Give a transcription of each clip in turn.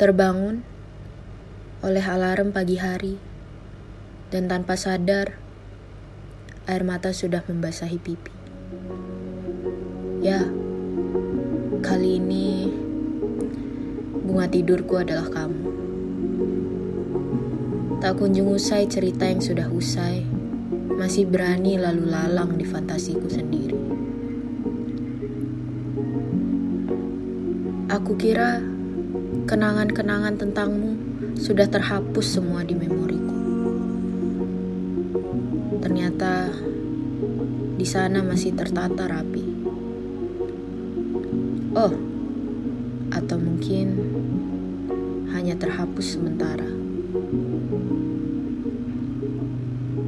Terbangun oleh alarm pagi hari, dan tanpa sadar, air mata sudah membasahi pipi. Ya, kali ini bunga tidurku adalah kamu. Tak kunjung usai cerita yang sudah usai, masih berani lalu lalang di fantasiku sendiri. Aku kira kenangan-kenangan tentangmu sudah terhapus semua di memoriku. Ternyata di sana masih tertata rapi. Oh, atau mungkin hanya terhapus sementara.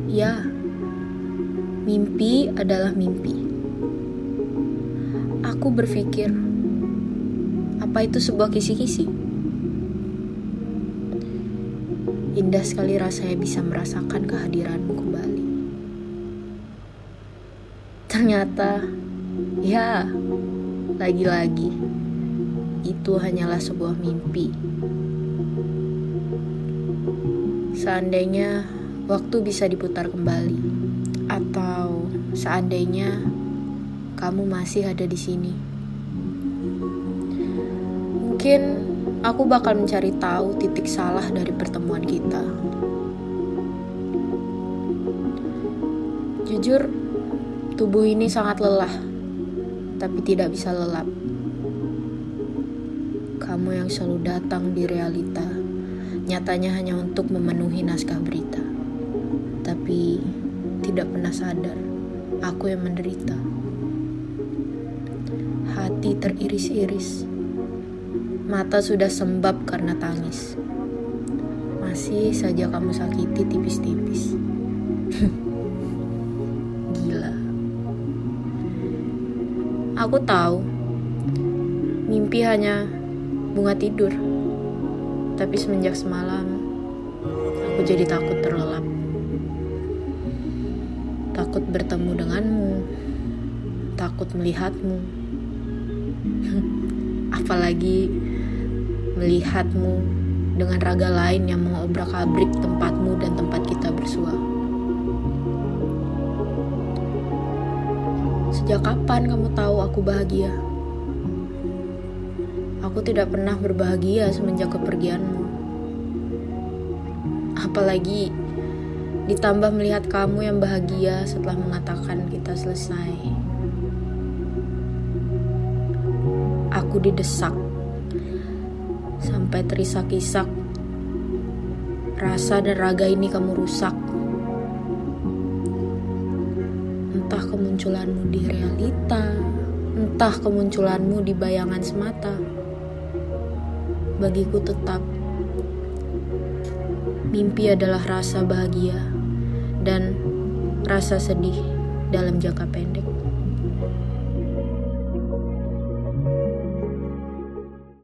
Ya, mimpi adalah mimpi. Aku berpikir, apa itu sebuah kisi-kisi? Indah sekali rasanya bisa merasakan kehadiranmu kembali. Ternyata, ya, lagi-lagi, itu hanyalah sebuah mimpi. Seandainya waktu bisa diputar kembali, atau seandainya kamu masih ada di sini Mungkin aku bakal mencari tahu titik salah dari pertemuan kita. Jujur, tubuh ini sangat lelah, tapi tidak bisa lelap. Kamu yang selalu datang di realita, nyatanya hanya untuk memenuhi naskah berita. Tapi tidak pernah sadar, aku yang menderita. Hati teriris-iris Mata sudah sembab karena tangis. Masih saja kamu sakiti tipis-tipis. Gila. Aku tahu, mimpi hanya bunga tidur. Tapi semenjak semalam, aku jadi takut terlelap. Takut bertemu denganmu, takut melihatmu. Apalagi melihatmu dengan raga lain yang mengobrak-abrik tempatmu dan tempat kita bersua. Sejak kapan kamu tahu aku bahagia? Aku tidak pernah berbahagia semenjak kepergianmu. Apalagi ditambah melihat kamu yang bahagia setelah mengatakan kita selesai. Aku didesak sampai terisak-isak. Rasa dan raga ini kamu rusak. Entah kemunculanmu di realita, entah kemunculanmu di bayangan semata. Bagiku tetap, mimpi adalah rasa bahagia dan rasa sedih dalam jangka pendek.